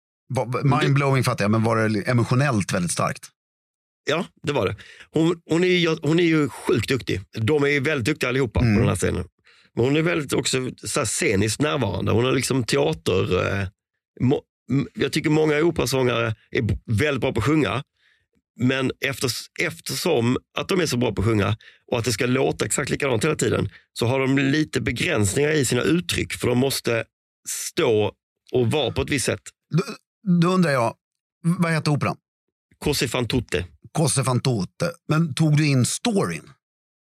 C: Mindblowing fattar jag, men var det emotionellt väldigt starkt?
A: Ja, det var det. Hon, hon, är, hon är ju sjukt duktig. De är ju väldigt duktiga allihopa
C: Mm.
A: på den här scenen. Men hon är väldigt också så sceniskt närvarande. Hon har liksom teater... Eh, må, jag tycker många operasångare är väldigt bra på att sjunga. Men efter, eftersom att de är så bra på att sjunga och att det ska låta exakt likadant hela tiden så har de lite begränsningar i sina uttryck. För de måste stå och vara på ett visst sätt.
C: Då, undrar jag, vad heter operan?
A: Così fan tutte.
C: Cose fan tutte. Men tog du in storyn?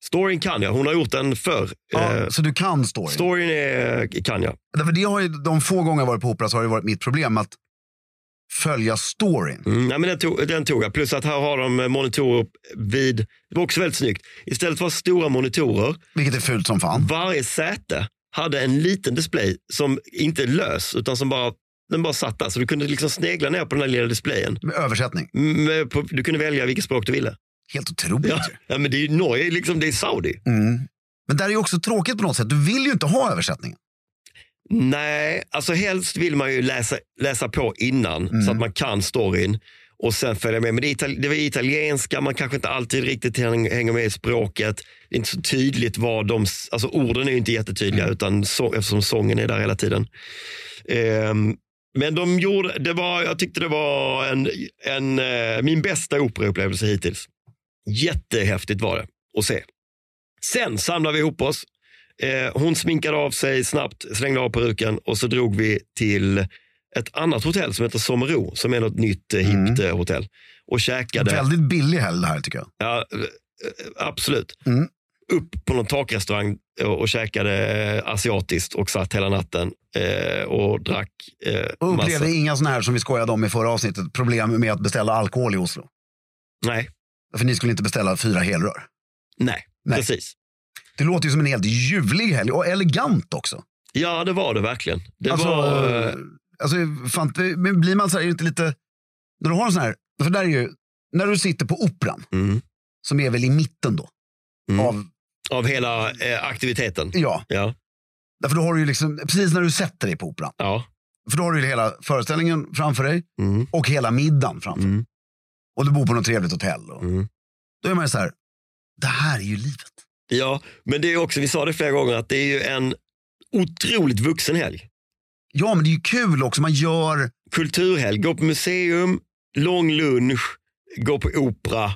A: Storyn kan jag. Hon har gjort den förr.
C: Ja,
A: Eh,
C: så du kan storyn?
A: Storyn är, kan jag.
C: Därför det har ju, de få gånger jag varit på opera så har det varit mitt problem att följa storyn.
A: Mm, ja, men den, tog, den tog jag. Plus att här har de monitorer vid, det var också väldigt snyggt. Istället för stora monitorer,
C: Vilket är fult som fan.
A: varje säte hade en liten display som inte är lös, utan som bara, den bara satt där. Så du kunde liksom snegla ner på den här lilla displayen.
C: Med översättning.
A: Mm, på- Du kunde välja vilket språk du ville.
C: Helt otroligt
A: Ja, ja men det är ju Norge, liksom, det är Saudi.
C: Mm. Men där är ju också tråkigt på något sätt. Du vill ju inte ha översättningen.
A: Nej, alltså helst vill man ju läsa, läsa på innan
C: Mm.
A: så att man kan storyn och sen följa med. Men det, itali- det var italienska, man kanske inte alltid riktigt häng- hänger med i språket. Det är inte så tydligt vad de, alltså orden är inte jättetydliga
C: Mm.
A: utan så, eftersom sången är där hela tiden. Ehm, men de gjorde, det var, jag tyckte det var en, en, eh, min bästa operaupplevelse hittills. Jättehäftigt var det att se. Sen samlade vi ihop oss. Eh, hon sminkade av sig snabbt, slängde av peruken och så drog vi till ett annat hotell som heter Sommero, som är något nytt eh, hippt eh, hotell. Och käkade.
C: Väldigt billig helg det här tycker jag.
A: Ja, absolut.
C: Mm.
A: Upp på någon takrestaurang och, och käkade eh, asiatiskt och satt hela natten eh, och drack eh,
C: Och
A: massa.
C: upplevde inga sådana här som vi skojade om i förra avsnittet, problem med att beställa alkohol i Oslo.
A: Nej,
C: För ni skulle inte beställa fyra helrör.
A: nej,
C: Nej.
A: precis.
C: Det låter ju som en helt ljuvlig helg och elegant också.
A: Ja, det var det verkligen. Det
C: alltså,
A: var...
C: eh, alltså, fan, men blir man så här, är inte lite, när du har en sån här, för där är ju, när du sitter på operan,
A: Mm.
C: som är väl i mitten då,
A: Mm.
C: av,
A: Av hela eh, aktiviteten.
C: ja,
A: Ja,
C: därför då har du ju liksom, precis när du sätter dig på operan,
A: ja.
C: för då har du ju hela föreställningen framför dig
A: Mm.
C: och hela middagen framför dig.
A: Mm.
C: Och du bor på något trevligt hotell. Och,
A: Mm.
C: Då är man ju så här, det här är ju livet.
A: Ja, men det är också, vi sa det flera gånger, att det är ju en otroligt vuxen helg.
C: Ja, men det är ju kul också. Man gör,
A: Kulturhelg, gå på museum, lång lunch, gå på opera,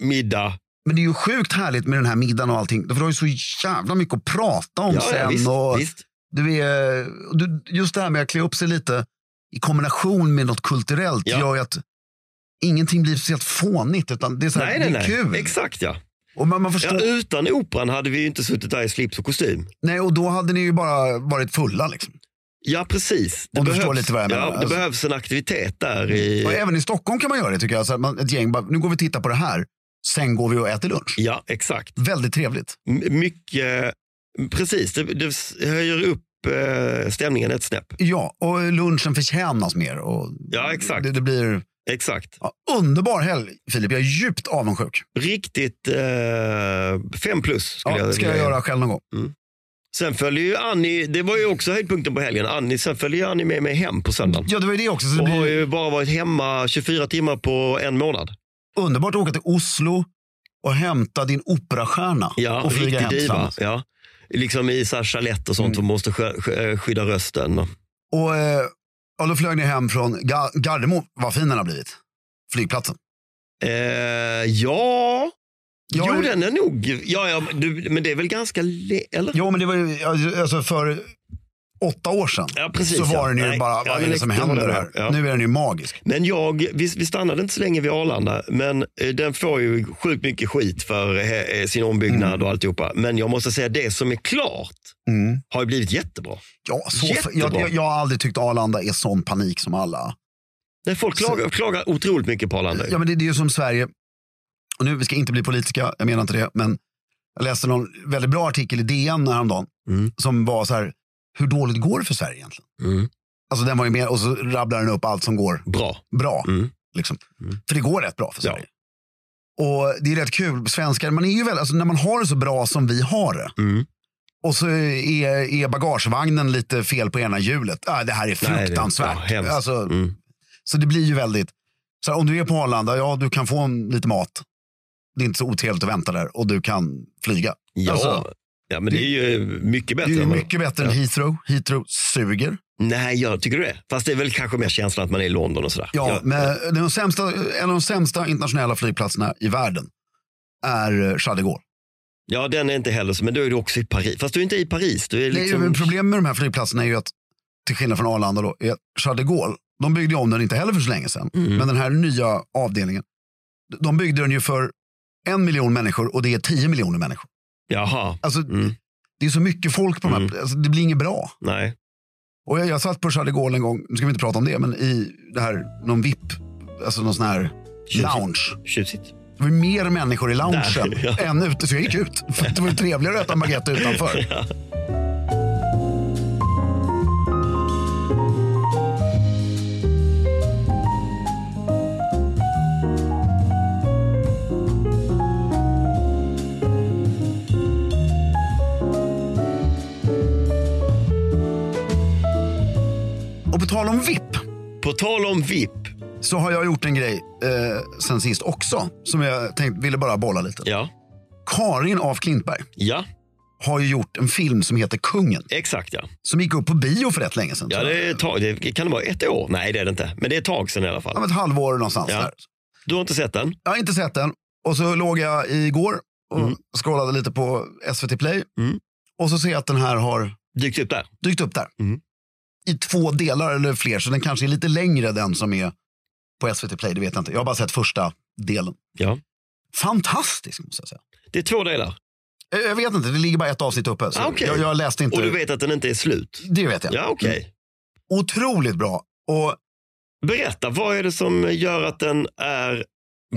A: middag.
C: Men det är ju sjukt härligt med den här middagen och allting. För du har ju så jävla mycket att prata om
A: Ja,
C: sen.
A: ja, visst,
C: och
A: visst.
C: Du är, du, just det här med att klä upp sig lite i kombination med något kulturellt
A: Ja.
C: gör ju att ingenting blir speciellt fånigt. Utan det är, så här,
A: Nej,
C: det är
A: nej.
C: kul.
A: Exakt ja.
C: Och man, man
A: ja.
C: förstår,
A: Utan operan hade vi ju inte suttit där i slips och kostym.
C: nej, och då hade ni ju bara varit fulla. Liksom.
A: Ja, precis. Det
C: menar.
A: Ja, det
C: Alltså-
A: behövs en aktivitet där. I,
C: Och även i Stockholm kan man göra det tycker jag. Så man, ett gäng, bara, nu går vi och tittar på det här. Sen går vi och äter lunch.
A: Ja, exakt.
C: Väldigt trevligt.
A: M- mycket, precis, det, det höjer upp eh, stämningen ett snäpp.
C: Ja, och lunchen förtjänas mer. Och
A: Ja, exakt.
C: Det, det blir
A: Exakt.
C: ja, underbar helg, Filip. Jag är djupt avundsjuk.
A: Riktigt eh, fem plus skulle
C: Ja,
A: jag
C: ska jag göra själv någon gång.
A: Sen följer ju Annie, det var ju också höjdpunkten på helgen. Annie, sen följer ju Annie med mig hem på söndagen.
C: Ja, det var ju det också. Så det
A: Och har
C: blir
A: ju bara varit hemma 24 timmar på en månad.
C: Underbart att åka till Oslo och hämta din operastjärna
A: Ja,
C: och flyga hem
A: diva. Ja. Liksom i chalett och sånt,
C: Mm.
A: som måste sk- sk- skydda rösten.
C: Och, eh, och då flög ni hem från Ga- Gardermoen. Vad fin den har blivit. Flygplatsen.
A: Eh, ja,
C: Ja,
A: jo den är nog, ja, ja, du, men det är väl ganska, le- eller?
C: Jo, men det var ju alltså för åtta år sedan.
A: Ja, precis,
C: så var
A: ja.
C: den ju
A: Nej,
C: bara,
A: ja,
C: vad är
A: men
C: det som händer här?
A: Ja.
C: Nu är den ju magisk.
A: Men jag, vi, vi stannade inte så länge vid Arlanda, men eh, den får ju sjukt mycket skit för eh, sin ombyggnad och alltihopa. Men jag måste säga, det som är klart
C: Mm.
A: har ju blivit jättebra.
C: Ja, så,
A: Jättebra.
C: jag, jag, jag har aldrig tyckt Arlanda är sån panik som alla.
A: Nej, folk klagar, klagar otroligt mycket på Arlanda.
C: Ja, men det, det är ju som Sverige. Och nu, vi ska inte bli politiska, jag menar inte det. Men jag läste någon väldigt bra artikel i DN häromdagen.
A: Mm.
C: Som var så här, hur dåligt går det för Sverige egentligen?
A: Mm.
C: Alltså den var ju med och så rabblar den upp allt som går
A: Bra.
C: bra.
A: Mm.
C: Liksom.
A: Mm.
C: För det går rätt bra för
A: Ja.
C: Sverige. Och det är rätt kul, svenskar, man är ju väl, alltså när man har det så bra som vi har det.
A: Mm.
C: Och så är, är bagagevagnen lite fel på ena hjulet. Ah, det här är
A: Nej, det-
C: fruktansvärt.
A: ja,
C: alltså,
A: Mm.
C: Så det blir ju väldigt, så här, om du är på Arlanda, ja du kan få en, lite mat. Det är inte så otrevligt att vänta där och du kan flyga.
A: Ja.
C: Alltså,
A: ja, men det är ju mycket
C: det
A: bättre.
C: är
A: än vad-
C: mycket bättre
A: Ja.
C: än Heathrow. Heathrow suger.
A: Nej, jag tycker det? Fast det är väl kanske mer känslan att man är i London och sådär.
C: Ja,
A: Jag-
C: men den sämsta, en av de sämsta internationella flygplatserna i världen är eh, Charles de Gaulle.
A: ja, den är inte heller så, men då är du också i Paris. Fast du är inte i Paris. Du är
C: Nej,
A: liksom...
C: men Problemet med de här flygplatserna är ju att, till skillnad från Arlanda, då, är Charles de Gaulle, de byggde om den inte heller för så länge sedan.
A: Mm.
C: Men den här nya avdelningen, de byggde den ju för en miljon människor och det är tio miljoner människor.
A: Jaha,
C: Alltså,
A: Mm.
C: Det är så mycket folk på de här,
A: Mm.
C: alltså, det blir inget bra.
A: nej.
C: Och jag, jag satt på Charlie Gaulle en gång, nu ska vi inte prata om det, men i det här, någon VIP, alltså någon sån här lounge.
A: Tjusigt.
C: Det var mer människor i loungen
A: ja.
C: än ute, så jag gick ut. För det var ju trevligare att äta en baguette utanför. Och på tal om VIP
A: På tal om VIP.
C: så har jag gjort en grej eh, sen sist också som jag tänkte, ville bara bolla lite.
A: Ja.
C: Karin af Klintberg
A: Ja,
C: har ju gjort en film som heter Kungen.
A: exakt ja.
C: Som gick upp på bio för rätt länge sedan.
A: Ja, det, är tag, det kan det vara ett år? Nej, det är det inte. Men det är ett tag sedan i alla fall.
C: ett halvår någonstans
A: Ja.
C: där.
A: Du har inte sett den?
C: Jag har inte sett den. Och så låg jag igår och
A: Mm.
C: scrollade lite på SVT Play.
A: Mm.
C: Och så ser jag att den här har
A: Dykt upp där?
C: dykt upp där.
A: Mm.
C: I två delar eller fler, så den kanske är lite längre den som är på SVT Play. Det vet jag inte. Jag har bara sett första delen.
A: Ja.
C: Fantastisk måste jag säga.
A: Det är två delar.
C: Jag jag vet inte, det ligger bara ett avsnitt uppe. Så
A: Ah, okej.
C: jag, jag läste inte.
A: Och du vet att den inte är slut?
C: Det vet jag.
A: Ja, okej.
C: Otroligt bra. Och
A: Berätta, vad är det som gör att den är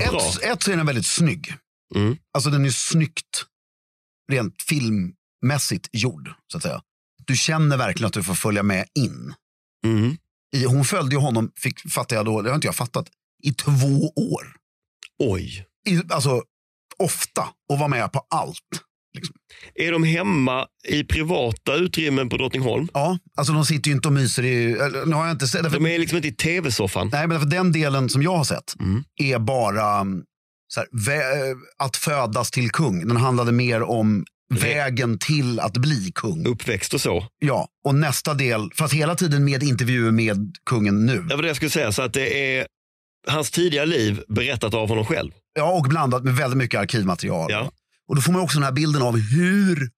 A: bra?
C: ett, ett så är den väldigt snygg.
A: Mm.
C: Alltså den är snyggt, rent filmmässigt gjord. så att säga. Du känner verkligen att du får följa med in.
A: Mm.
C: I, hon följde ju honom, fick, fattar jag då, det har inte jag fattat, i två år.
A: Oj.
C: I, alltså ofta och var med på allt.
A: Är de hemma i privata utrymmen på Drottningholm?
C: Ja, alltså de sitter ju inte och myser i, nu har jag inte sett, därför,
A: De är liksom inte i tv-soffan.
C: nej men därför den delen som jag har sett
A: Mm.
C: är bara så här, eh, att födas till kung. Den handlade mer om vägen till att bli kung.
A: Uppväxt och så.
C: Ja, och nästa del, fast hela tiden med intervjuer med kungen nu.
A: Det var det jag skulle säga. Så att det är hans tidiga liv berättat av honom själv.
C: Ja, och blandat med väldigt mycket arkivmaterial.
A: Ja.
C: Och då får man också den här bilden av hur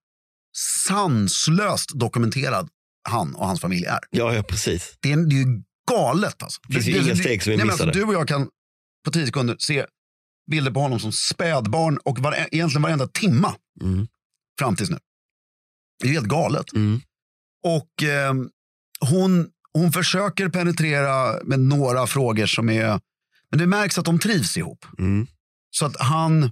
C: sanslöst dokumenterad han och hans familj är.
A: Ja, ja precis.
C: Det är, det är ju galet alltså.
A: Det finns ju inga steg som är
C: nej, alltså,
A: missade.
C: Du och jag kan på tio sekunder se bilder på honom som spädbarn och var, egentligen varenda timma
A: Mm.
C: Fram tills nu. Det är helt galet.
A: Mm.
C: Och eh, hon, hon försöker penetrera med några frågor som är... Men det märks att de trivs ihop.
A: Mm.
C: Så att han,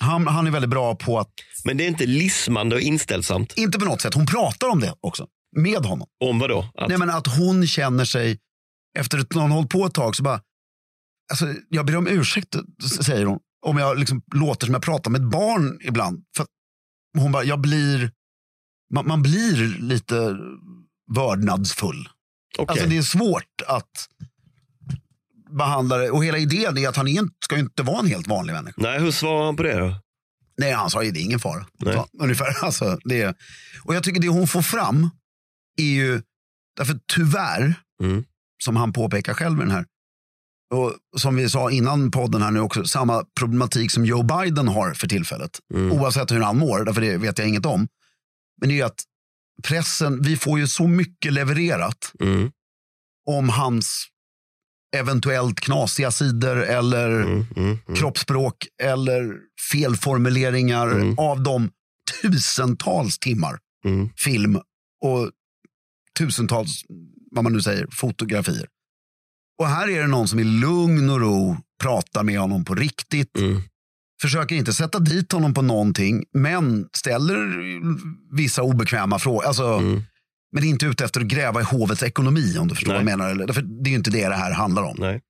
C: han, han är väldigt bra på att,
A: Men det är inte lismande och inställsamt.
C: inte på något sätt, hon pratar om det också. Med honom.
A: Om vad då? Att,
C: Nej, men att hon känner sig, efter att hon har hållit på ett tag, så bara, alltså, jag ber om ursäkt, säger hon, om jag liksom låter som jag pratar med ett barn ibland. För hon bara, jag blir, man, man blir lite vördnadsfull.
A: Okej.
C: Alltså det är svårt att behandla det. Och hela idén är att han inte- ska inte vara en helt vanlig människa.
A: Nej, hur svarar han på det då?
C: Nej, han sa ju det är ingen fara.
A: Nej.
C: Så, ungefär. Alltså, det är, och jag tycker det hon får fram är ju, därför tyvärr,
A: Mm.
C: som han påpekar själv i den här, och som vi sa innan podden här nu också, samma problematik som Joe Biden har för tillfället.
A: Mm.
C: Oavsett hur han mår, därför det vet jag inget om. Men det är ju att pressen, vi får ju så mycket levererat
A: Mm.
C: om hans eventuellt knasiga sidor eller
A: Mm. Mm. Mm.
C: kroppsspråk eller felformuleringar
A: Mm.
C: av de tusentals timmar
A: Mm.
C: film och tusentals, vad man nu säger, fotografier. Och här är det någon som i lugn och ro pratar med honom på riktigt.
A: Mm.
C: Försöker inte sätta dit honom på någonting, men ställer vissa obekväma frågor. Alltså,
A: Mm.
C: Men är inte ute efter att gräva i hovets ekonomi om du förstår
A: Nej.
C: vad jag menar. Eller? Därför det är ju inte det det här handlar om.
A: Nej.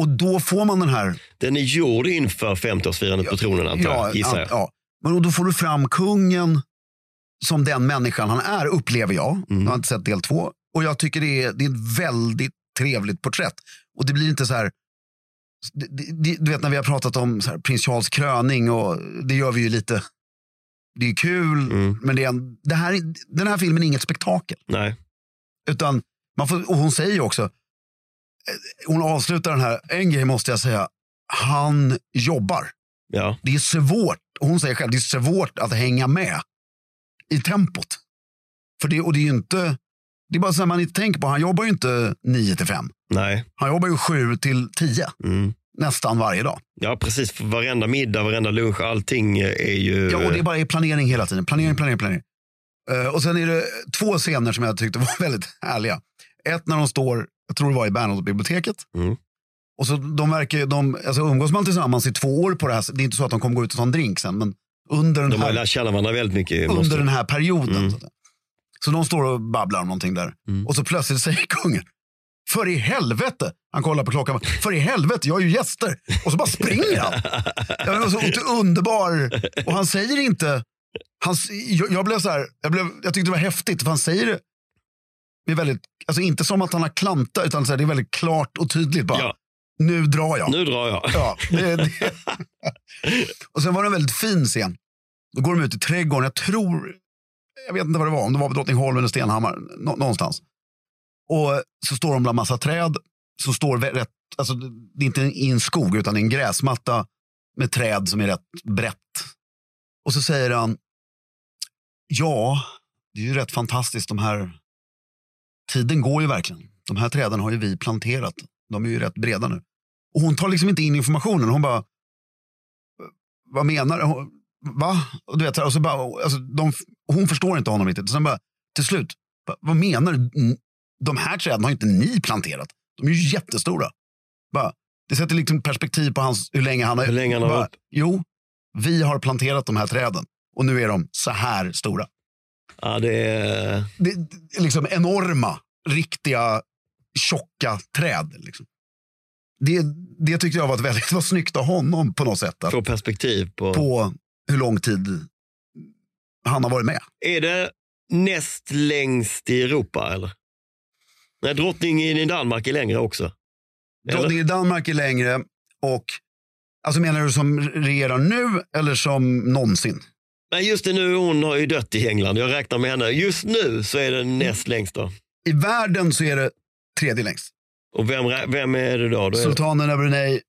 C: Och då får man den här
A: Den är gjord inför 50-årsfirandet på tronen antar jag, gissar jag.
C: ja. Men då får du fram kungen som den människan han är, upplever jag.
A: Mm.
C: Jag har inte sett del två. Och jag tycker det är, det är ett väldigt trevligt porträtt. Och det blir inte så här... Du vet när vi har pratat om här, prins Charles kröning och det gör vi ju lite. Det är kul,
A: Mm.
C: men det är en, det här, är- den här filmen är inget spektakel.
A: Nej.
C: Utan man får, och hon säger ju också, eh, hon avslutar den här, en grej måste jag säga, han jobbar.
A: Ja.
C: Det är svårt, och hon säger själv, det är svårt att hänga med i tempot. För det, och det är ju inte, det är bara så här man inte tänker på, han jobbar ju inte 9 till 5.
A: Nej.
C: Han jobbar ju 7 till 10
A: Mm.
C: nästan varje dag.
A: Ja, precis. Varenda middag, varenda lunch, allting är ju...
C: Ja, och det är bara planering hela tiden. Planering, planering, planering. Eh, och sen är det två scener som jag tyckte var väldigt härliga. Ett när de står, jag tror det var i Bernadottebiblioteket.
A: Mm.
C: Och så de verkar, de, alltså umgås man tillsammans i två år på det här, det är inte så att de kommer gå ut och ta en drink sen, men under den
A: De har
C: här
A: ju lärt känna varandra väldigt mycket. måste-
C: under den här perioden.
A: Mm.
C: Så, de står och babblar om någonting där.
A: Mm.
C: Och så plötsligt säger kungen, för i helvete, han kollar på klockan, för i helvete, jag har ju gäster. Och så bara springer han. Det var så underbar, och han säger inte, han, jag, jag blev så här, jag, blev, jag tyckte det var häftigt, för han säger det med väldigt, alltså inte som att han har klantat, utan så här, det är väldigt klart och tydligt bara,
A: Ja,
C: nu drar jag.
A: nu drar jag.
C: Ja, det, det. och sen var det en väldigt fin scen. Då går de ut i trädgården. Jag tror, jag vet inte vad det var, om det var på Drottningholm eller Stenhammar, nå, någonstans. Och så står de bland massa träd. Så står rätt, alltså, det är inte i en skog utan en gräsmatta med träd som är rätt brett. Och så säger han, ja, det är ju rätt fantastiskt de här, tiden går ju verkligen. De här träden har ju vi planterat. De är ju rätt breda nu. Och hon tar liksom inte in informationen. Hon bara, vad menar du? Va? Och, du vet, och så bara, alltså, de, hon förstår inte honom riktigt. Och sen bara, till slut, "Va- vad menar du? De här träden har inte ni planterat. De är ju jättestora. Bara, det sätter liksom perspektiv på hans, hur länge han har...
A: Hur länge han har
C: bara, Jo, vi har planterat de här träden. Och nu är de så här stora.
A: Ja, det är...
C: Det är liksom enorma, riktiga, tjocka träd. Liksom. Det, det tyckte jag var ett väldigt var snyggt av honom på något sätt. Att,
A: Få perspektiv på...
C: på hur lång tid han har varit med.
A: Är det näst längst i Europa eller? Nej, drottningen i Danmark är längre också. Eller?
C: Drottning i Danmark är längre och alltså menar du som regerar nu eller som någonsin?
A: Nej, just det nu, hon har ju dött i England. Jag räknar med henne. Just nu så är den näst längst då.
C: I världen så är det tredje längst.
A: Och vem, vem är det då? då det,
C: Sultanen av Brunei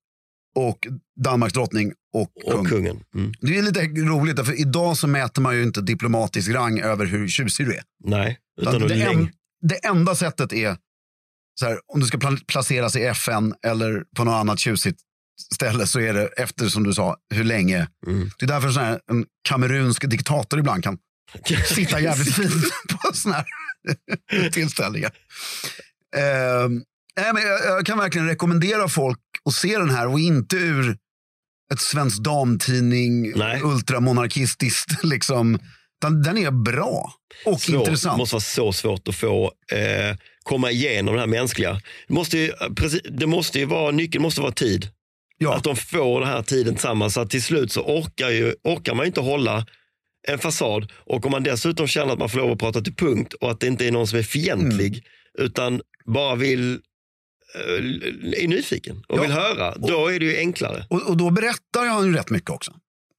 C: och Danmarks drottning och kung.
A: och kungen. Mm.
C: Det är lite roligt, för idag så mäter man ju inte diplomatisk rang över hur tjusig du är.
A: Nej, utan
C: det, en, det enda sättet är här, om du ska pla- placeras i FN eller på något annat tjusigt ställe så är det efter, som du sa, hur länge.
A: Mm.
C: Det är därför sån här, en kamerunsk diktator ibland kan sitta jävligt fint på såna här tillställningar. Ehm, nej, men jag, jag kan verkligen rekommendera folk att se den här och inte ur ett svensk damtidning,
A: Nej.
C: ultramonarkistiskt. Liksom. Den är bra och
A: Svårt.
C: intressant.
A: Det måste vara så svårt att få eh, komma igenom det här mänskliga. Det måste ju, precis, det måste ju vara, nyckeln måste vara tid.
C: Ja.
A: Att de får den här tiden tillsammans. Så att till slut så orkar, ju, orkar man inte hålla en fasad. Och om man dessutom känner att man får lov att prata till punkt och att det inte är någon som är fientlig
C: Mm.
A: utan bara vill är nyfiken och
C: Ja.
A: vill höra, då är det ju enklare.
C: Och, och då berättar han ju rätt mycket också.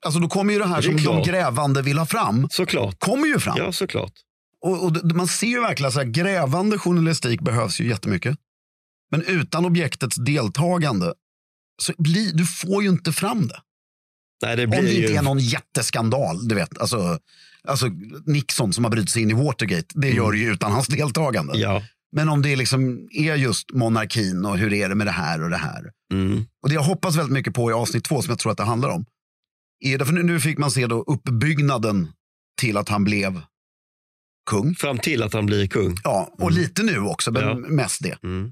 C: Alltså då kommer ju det här
A: Det
C: som de
A: klart.
C: grävande vill ha fram,
A: Såklart.
C: kommer ju fram.
A: Ja, såklart.
C: Och, och man ser ju verkligen att grävande journalistik behövs ju jättemycket. Men utan objektets deltagande, så blir, du får ju inte fram det.
A: Nej, det
C: Om det
A: ju...
C: inte är någon jätteskandal, du vet. Alltså, alltså Nixon som har brutit sig in i Watergate, det gör det ju utan hans deltagande.
A: Mm. Ja.
C: Men om det liksom är just monarkin och hur är det med det här och det här.
A: Mm.
C: Och det jag hoppas väldigt mycket på i avsnitt två, som jag tror att det handlar om, är därför nu, nu fick man se då uppbyggnaden till att han blev kung.
A: Fram till att han blir kung.
C: Ja, och lite nu också, men
A: Ja.
C: mest det.
A: Mm.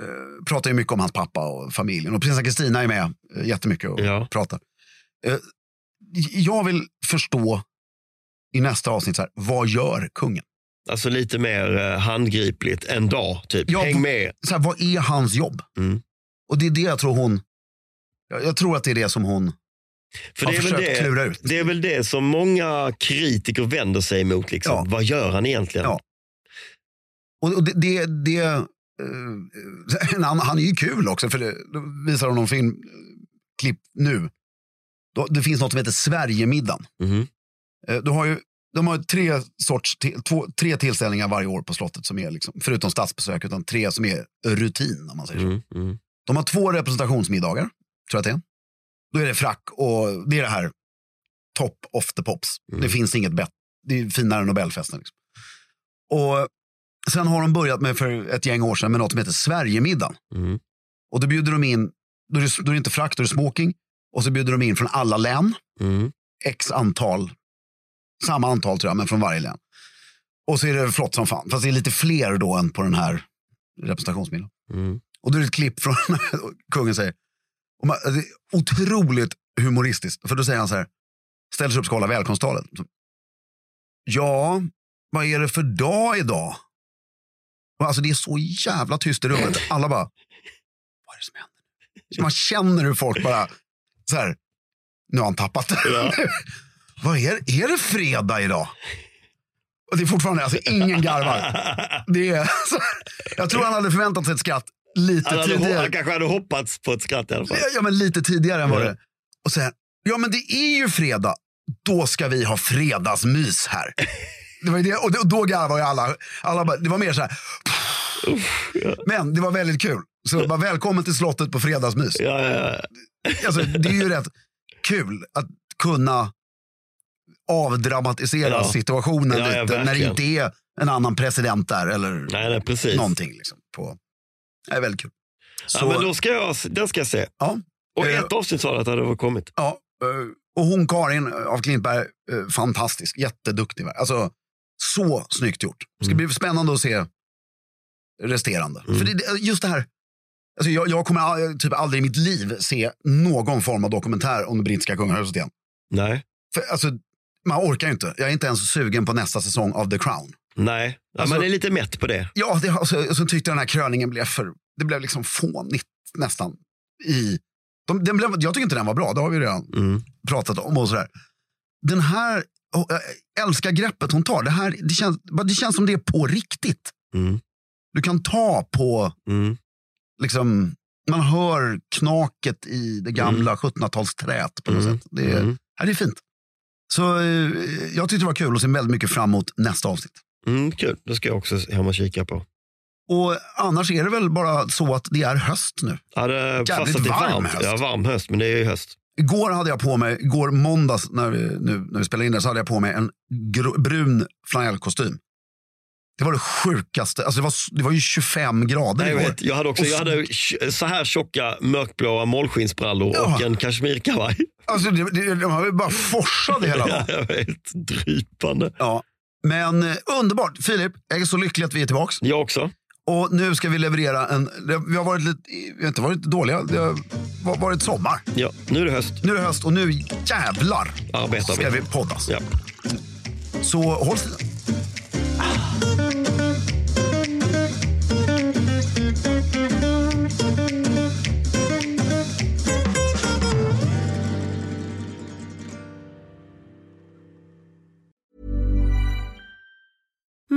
C: Eh, pratar ju mycket om hans pappa och familjen. Och prinsessan Kristina är med eh, jättemycket och
A: Ja.
C: pratar. Eh, jag vill förstå i nästa avsnitt, så här, vad gör kungen?
A: Alltså lite mer eh, handgripligt, en dag typ.
C: Ja,
A: Häng med.
C: Så här, vad är hans jobb?
A: Mm.
C: Och det är det jag tror hon, jag, jag tror att det är det som hon
A: För
C: har
A: det är, väl
C: försökt
A: det,
C: klura ut.
A: det är väl det som många kritiker vänder sig emot. Liksom.
C: Ja.
A: Vad gör han egentligen?
C: Ja. Och, och det, det, det eh, en annan- han är ju kul också, för det, då visar de någon filmklipp nu. Då, det finns något som heter Sverigemiddagen.
A: Mhm.
C: Eh, Du har ju, de har tre, sorts, två, tre tillställningar varje år på slottet, som är liksom, förutom statsbesök, utan tre som är rutin. Om man säger.
A: Mm, mm.
C: De har två representationsmiddagar, tror jag att det är. Då är det frack och det är det här top of the pops.
A: Mm.
C: Det finns inget bättre. Det är finare än Nobelfesten. Liksom. Och sen har de börjat med för ett gäng år sedan med något som heter Sverigemiddagen.
A: Mm.
C: Och då bjuder de in, då är, det, då är det inte frack, då är det smoking. Och så bjuder de in från alla län,
A: Mm.
C: x antal, samma antal tror jag, men från varje län. Och så är det flott som fan. Fast det är lite fler då än på den här representationsmilen.
A: Mm.
C: Och då är det ett klipp från kungen säger, och man, det är otroligt humoristiskt. För då säger han så här, ställer sig upp och ska hålla välkomsttalet. Ja, vad är det för dag idag? Alltså det är så jävla tyst i rummet. Alla bara, vad är det som händer? Så man känner hur folk bara, så här, nu har han tappat det.
A: Ja.
C: vad är, är det fredag idag? Och det är fortfarande, alltså ingen garvar. Det är, så, jag tror han hade förväntat sig ett skratt lite
A: Han, hade,
C: tidigare.
A: han kanske hade hoppats på ett skratt i alla fall.
C: Ja, ja, men lite tidigare än vad
A: Ja.
C: det. Och sen, ja men det är ju fredag. Då ska vi ha fredagsmys här. Det var det, och då, garvade ju alla. alla bara, det var mer så här. Men det var väldigt kul. Så bara, välkommen till slottet på fredagsmys.
A: Ja, ja, ja.
C: Alltså, det är ju rätt kul att kunna avdramatisera
A: Ja.
C: situationen
A: Ja, ja,
C: lite när det inte är en annan president där eller
A: Nej, nej, precis.
C: någonting. Liksom, på. Det är väldigt kul. Så,
A: Ja, men då ska jag, den ska jag se.
C: ja,
A: Och
C: Eh,
A: ett avsnitt sa du att det hade kommit.
C: Ja, eh, och hon Karin av Klintberg, eh, fantastisk, jätteduktig. Alltså, så snyggt gjort. Det ska bli spännande att se resterande.
A: Mm.
C: För det, just det här, alltså jag, jag kommer typ aldrig i mitt liv se någon form av dokumentär om det brittiska kungahuset igen.
A: Nej.
C: För, alltså, man orkar ju inte. Jag är inte ens sugen på nästa säsong av The Crown.
A: Nej, ja,
C: Alltså-
A: man är lite mätt på det.
C: Ja, det, alltså, och så tyckte jag den här kröningen blev för, det blev liksom fånigt nästan. I, de, den blev, jag tycker inte den var bra, det har vi redan
A: Mm.
C: pratat om och sådär. Den här, oh, jag älskar greppet hon tar. Det, här, det, känns, det känns som det är på riktigt.
A: Mm.
C: Du kan ta på,
A: Mm.
C: liksom, man hör knaket i det gamla 1700-talsträet på något
A: Mm.
C: sätt. Det,
A: Mm.
C: det är fint. Så eh, jag tyckte det var kul och ser väldigt mycket fram emot nästa avsnitt.
A: Mm, kul, det ska jag också hem och kika på.
C: Och annars är det väl bara så att det är höst nu.
A: Ja, det, fast att det är
C: varm
A: varmt.
C: höst.
A: Ja, varm höst, men det är ju höst.
C: Igår hade jag på mig, igår måndags när vi, nu, när vi spelade in det, så hade jag på mig en gro, brun flanellkostym. Det var det sjukaste. Alltså det, var, det var ju 25 grader
A: Nej, jag, vet, jag hade också jag hade så här tjocka mörkblåa målskinsbrallor
C: Ja.
A: och en kashmirkavaj.
C: Alltså det, det, de har ju bara forsade hela
A: Ja,
C: dagen.
A: jag vet, drypande.
C: Ja. Men eh, underbart. Filip, jag är så lycklig att vi är tillbaka.
A: Jag också.
C: Och nu ska vi leverera en... Vi har varit lite, vi har inte varit dåliga. Det har va- varit sommar.
A: Ja, nu är det höst.
C: Nu är det höst och nu jävlar
A: Arbetar
C: ska
A: vi.
C: vi poddas.
A: Ja.
C: Så håll stilen. Ah.